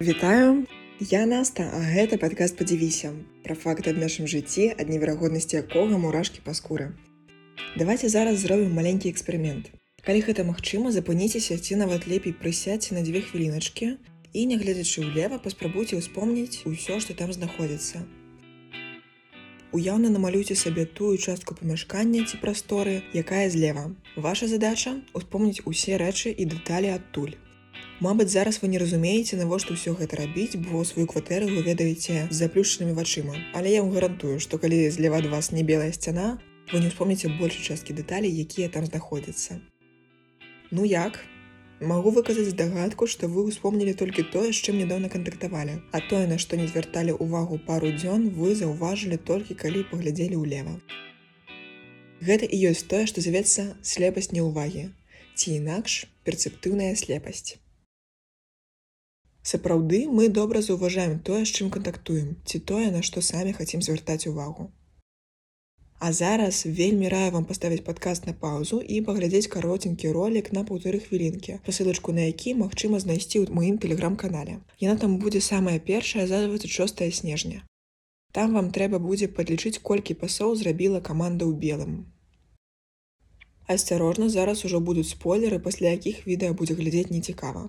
Вітаю я наста а гэта падкаст падзівіся пра факты аб нашым жыцці ад неверагоднасці якога мурашкі па скуры. Давайте зараз зробім маленькі эксперымент. Калі гэта магчыма запыніцеся ці нават лепей прысядзьце на дзве хвіліначкі і нягледзячы ўлева паспрабуйце ўспомніць усё што там знаходзіцца. Уяўна намалюйце сабе тую частку памяшкання ці прасторы якая злева. Ваша задача успомніць усе рэчы і дэталі адтуль Мабыць, зараз вы не разумееце, навошта ўсё гэта рабіць, бо сваю кватэру вы ведаеце з заплюшчанымі вачыма. Але я вам гарантую, што калі злева ад вас не белая сцяна, вы не ўспомніце большай часткі дэталей, якія там знаходзяцца. Ну як? Магу выказаць здагадку, што вы ўспомнілі толькі тое, з чым нядаўна кантактавалі. А тое, на што не звярталі ўвагу пару дзён, вы заўважылі толькі калі паглядзелі ўлева. Гэта і ёсць тое, што завецца слепасць неўвагі. Ці інакш перцэптыўная слепасць. Сапраўды мы добра заўважаем тое, з чым кантактуем, ці тое, на што самі хацім звяртаць увагу. А зараз вельмі раю вам паставіць падкаст на паўзу і паглядзець каротенькі ролик на паўтары хвілінкі, пасылачку на які магчыма знайсці ў маім тэлеграм-канале. Яна там будзе самая першая за 26 снежня. Там вам трэба будзе падлічыць, колькі пасоў зрабіла каманда ў белым. Асцярожна зараз ужо будуць спойлеры, пасля якіх відэа будзе глядзець нецікава.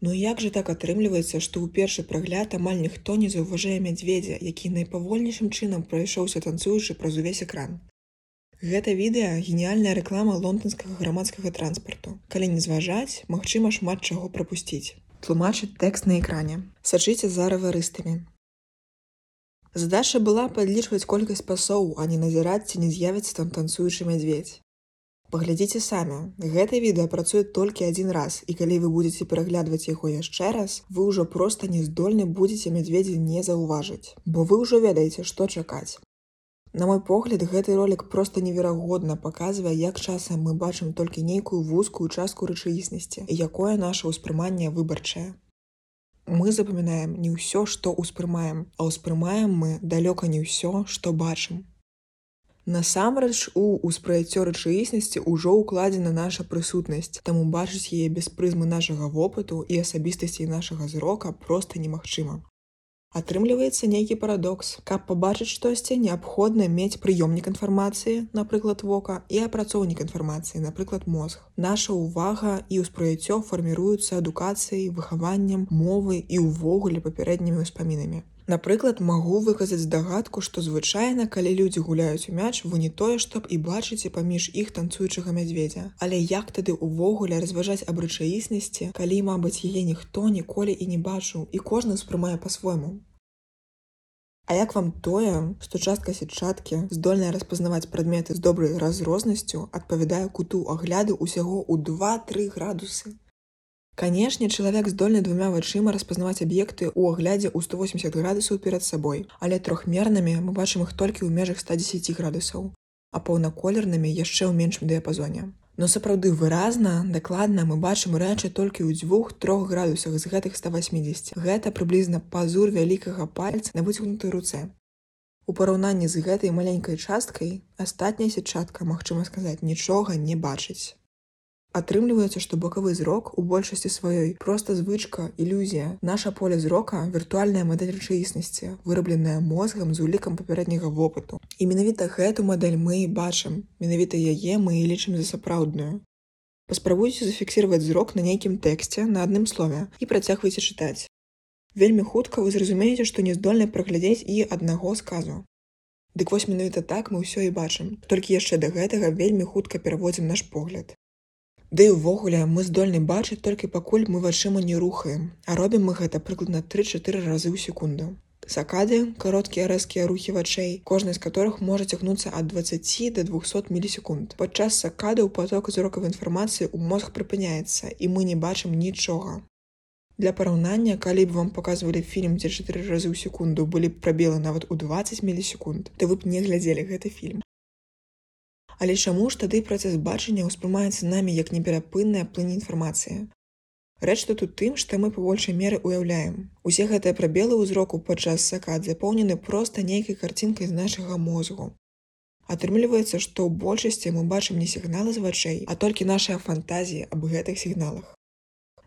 Ну як жа так атрымліваецца, што ў першы прагляд амаль ніхто не заўважае мядзведзя, які найпавольнейшым чынам прайшоўся танцуючы праз увесь экран. Гэта відэа геніяльная рэклама лондонскага грамадскага транспарту. Калі не зважаць, магчыма шмат чаго прапусціць. Тлумачыць тэкст на экране. Сачыце за раварыстамі. Задача была падлічваць колькасць пасоў, а не назіраць ці не з'явіцца там танцуючы мядзведь паглядзіце самі. Гэта відэа працуе толькі адзін раз і калі вы будетеце пераглядваць яго яшчэ раз вы ўжо просто не здольны будетеце мядзведзі не заўважыць бо вы ўжо ведаеце што чакаць. На мой погляд гэты ролик просто неверагодна паказвае як часам мы бачым толькі нейкую вузкую частку рэчаіснасці якое наше ўспрыманне выбарчае. Мы запамінаем не ўсё што ўспрымаем а ўспрымаем мы далёка не ўсё што бачым Насамрэч у ўспрыяццё рэчаіснасці ўжо ўкладзена наша прысутнасць, таму бачыць яе без прызмы нашага вопыту і асабістасці нашага зрока проста немагчыма. Атрымліваецца нейкі парадокс. Каб пабачыць штосьці, неабходна мець прыёмнік інфармацыі, напрыклад вока і апрацоўнік інфармацыі, напрыклад мозг. Наша ўвага і ўспрыяццё фарміруюцца адукацыяй, выхаваннем, мовы і ўвогуле папярэднімі ўспамінамі. Напрыклад, магу выказаць здагадку, што звычайна, калі людзі гуляюць у мяч, вы не тое, чтоб і бачыце паміж іх танцуючага мядзведзя. Але як тады ўвогуле разважаць аб рэчаіснасці, калі, мабыць, яе ніхто ніколі і не бачыў і кожны ўспрымае па-свойму. А як вам тое, што частка сетчаткі, здольная распазнаваць прадметы з добрай разрознасцю, адпавядае куту агляду ўсяго ў 2-3 градусы. Канешне, чалавек здольны двумя вачыма распазнаваць аб'екты ў аглядзе ў 180 градусаў перад сабой, але трохмернымі мы бачым іх толькі ў межах 110 градусаў, а паўнаколернымі яшчэ ў меншым дыяпазоне. Но сапраўды выразна, дакладна мы бачым рэчы толькі ў дзвюх-трох градусах з гэтых 180. Гэта прыблізна пазур вялікага пальца на выцягнутай руцэ. У параўнанні з гэтай маленькай часткай астатняя сетчатка, магчыма сказаць, нічога не бачыць. Атрымліваецца, што бакавы зрок у большасці сваёй проста звычка, ілюзія. Наша поле зрока віртуальная мадэль рэчаіснасці, вырабленая мозгам з улікам папярэдняга вопыту. І менавіта гэту мадэль мы і бачым. Менавіта яе мы і лічым за сапраўдную. Паспрабуйце зафіксировать зрок на нейкім тэксце на адным слове і працягвайце чытаць. Вельмі хутка вы зразумееце, што не здольны праглядзець і аднаго сказу. Дык вось менавіта так мы ўсё і бачым. Толькі яшчэ да гэтага вельмі хутка пераводзім наш погляд. Ды ўвогуле мы здольны бачыць толькі пакуль мы вачыма не рухаем, а робім мы гэта прыкладна 3-4 разы ў секунду. Сакады кароткія рэзкія рухі вачэй, кожны з которых можа цягнуцца ад 20 до 200 мілісекунд. Падчас сакады ў поток зрокавай інфармацыі ў мозг прыпыняецца і мы не бачым нічога. Для параўнання, калі б вам паказвалі фільм, дзе 4 разы ў секунду былі б прабелы нават у 20 мілісекунд, то вы б не глядзелі гэты фільм. Але чаму ж тады працэс бачання ўспрымаецца намі як неперапынная плынь інфармацыі? Рэч тут у тым, што мы па большай меры ўяўляем. Усе гэтыя прабелы ўзроку падчас сакад запоўнены проста нейкай карцінкай з нашага мозгу. Атрымліваецца, што ў большасці мы бачым не сігналы з вачэй, а толькі нашыя фантазіі аб гэтых сігналах.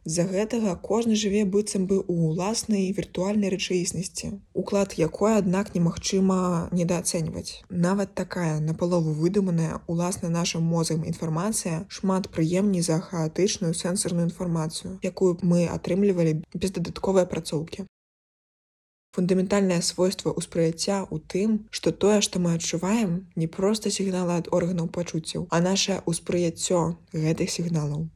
З-за гэтага кожны жыве быццам бы ў уласнай віртуальнай рэчаіснасці, уклад якой, аднак немагчыма недаацэньваць. Нават такая напалову выдуманая уласна нашым мозгам інфармацыя шмат прыемней за хаатычную сэнсорную інфармацыю, якую б мы атрымлівалі без дадатковай апрацоўкі. Фундаментальнае свойства ўспрыяцця ў тым, што тое, што мы адчуваем, не проста сігналы ад органаў пачуццяў, а наше ўспрыяццё гэтых сігналаў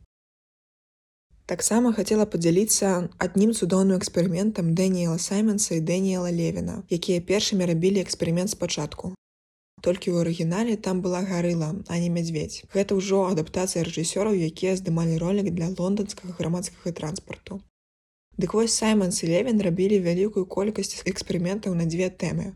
таксама хацела падзяліцца адным цудоўным эксперыментам дэніела сайменса і дэніела левіна якія першымі рабілі эксперымент спачатку. Толькі ў арыгінале там была гарыла а не мядзведь гэта ўжо адаптацыя рэжысёраў якія здымалі ролик для лонданскага грамадскага транспарту. Дык вось саймонс і левін рабілі вялікую колькасць эксперыментаў на дзве тэмы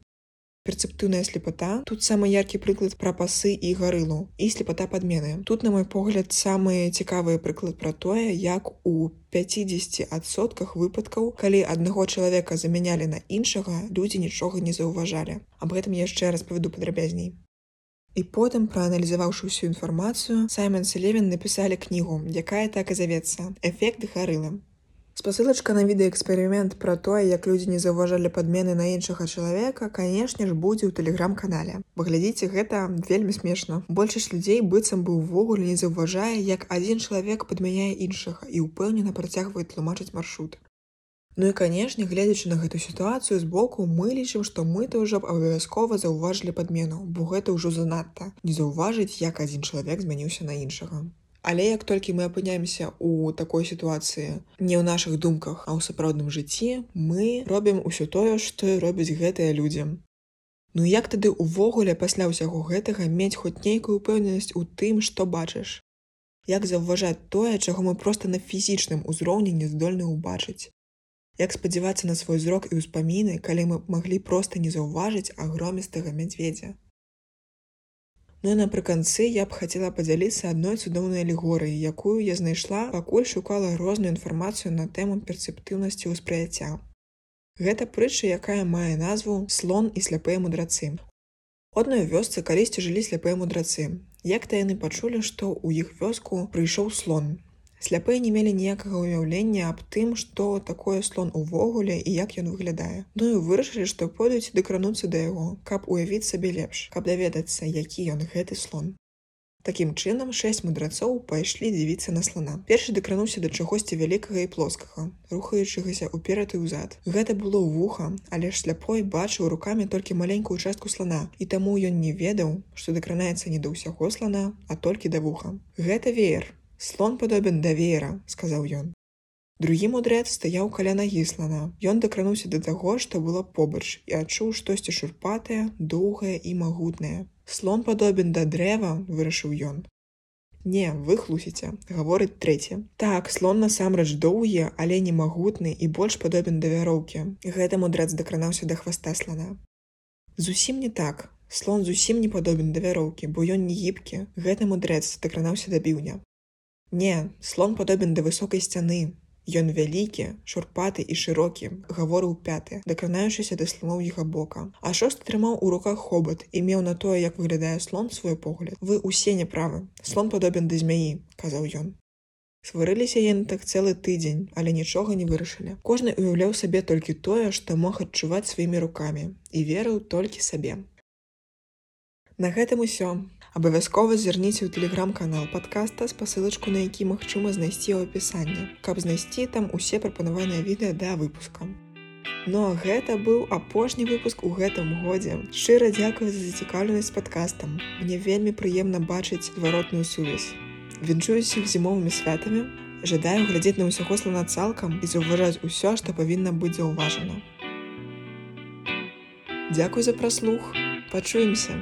перцэптыўная слепата. Тут самы яркі прыклад пра пасы і гарылу і слепата падмены. Тут на мой погляд самы цікавы прыклад пра тое як у 50сотках выпадкаў калі аднаго чалавека замянялі на іншага людзі нічога не заўважалі. Аб гэтым яшчэ раз павяду падрабязней. І потым прааналізаваўшы ўсю інфармацыю саймон селевін напісалі кнігу якая так і завецца эфект гарылым Спасылачка на відэаэксперымент пра тое, як людзі не заўважалі падмены на іншага чалавека, канешне ж, будзе ў тэлеграм-канале. Выглядзіце гэта вельмі смешна. Большасць людзей быццам бы ўвогуле не заўважае, як адзін чалавек падмяняе іншага і ўпэўнена працягвае тлумачыць маршрут. Ну і канешне, гледзячы на гэту сітуацыю збоку, мы лічым, што мы то ўжо б абавязкова заўважылі падмену, бо гэта ўжо занадта. Не заўважыць, як адзін чалавек змяніўся на іншага. Але як толькі мы апыняемся ў такой сітуацыі не ў нашых думках, а ў сапраўдным жыцці, мы робім усё тое, што робяць гэтыя людзі. Ну як тады ўвогуле пасля ўсяго гэтага мець хоць нейкую ўпэўненасць у тым, што бачыш. Як заўважаць тое, чаго мы проста на фізічным узроўні не здольны ўбачыць. Як спадзявацца на свой зрок і ўспаміны, калі мы маглі проста не заўважыць агромістага мядзведзя. Ну і напрыканцы я б хацела падзяліцца адной цудоўнай алегорыі, якую я знайшла, пакуль шукала розную інфармацыю на тэму перцэптыўнасці ўспрыяцця. Гэта прытча, якая мае назву слон і сляпыя мудрацы. Одной вёсцы калісьці жылі сляпыя мудрацы. Як-то яны пачулі, што ў іх вёску прыйшоў слон, Сляпыя не мелі ніякага ўяўлення аб тым, што такое слон увогуле і як ён выглядае. Ну і вырашылі, што пойдуць дакрануцца да яго, каб уявіць сабе лепш, каб даведацца, які ён гэты слон. Такім чынам шэсць мудрацоў пайшлі дзівіцца на слона. Першы дакрануўся да чагосьці вялікага і плоскага, рухаючыгася ўперад і ўзад. Гэта было вуха, але ж сляпой бачыў рукамі толькі маленькую частку слана, і таму ён не ведаў, што дакранаецца не да ўсяго слана, а толькі да вуха. Гэта веер, слон падобен да веера сказаў ён. Другі мудрэц стаяў каля нагі слана ён дакрануўся да таго што было побач і адчуў штосьці шурпатае доўгае і магутнае. Слон падобен да дрэва вырашыў ён. Не выхлусіце гаворыць трэці. Так слон насамрэч доўгі але не магутны і больш падобен да вяроўкі гэты мудрэц дакранаўся да хваста слана зусім не так. Слон зусім не падобен да вяроўкі бо ён не гібкі гэты мудрэц дакранаўся да біўня Не, слон падобен да высокай сцяны. Ён вялікі, шурпаты і шырокі, гаворыў пяты, дакранаючыся да слоноўіга бока. А шост трымаў у руках хобат і меў на тое, як выглядае слон свой погляд. Вы усе няправы. Слон падобен да змяі, казаў ён. Сварыліся яны так цэлы тыдзень, але нічога не вырашылі. Кожны уяўляў сабе толькі тое, што мог адчуваць сваімі рукамі і верыў толькі сабе. На гэтым усё. Абавязкова зірніце ў тэлеграм-канал падкаста спасылачку на які магчыма знайсці ў апісанні каб знайсці там усе прапанаваныя відэа да выпуска. Ну а гэта быў апошні выпуск у гэтым годзе. Шчыра дзякую за зацікаўленасць падкастам. Мне вельмі прыемна бачыць зваротную сувязь. Віншую іх зімовымі святамі. Жадаю глядзець на ўсяго слана цалкам і заўважаць усё што павінна быць заўважана. Дзякуй за праслух. Пачуемся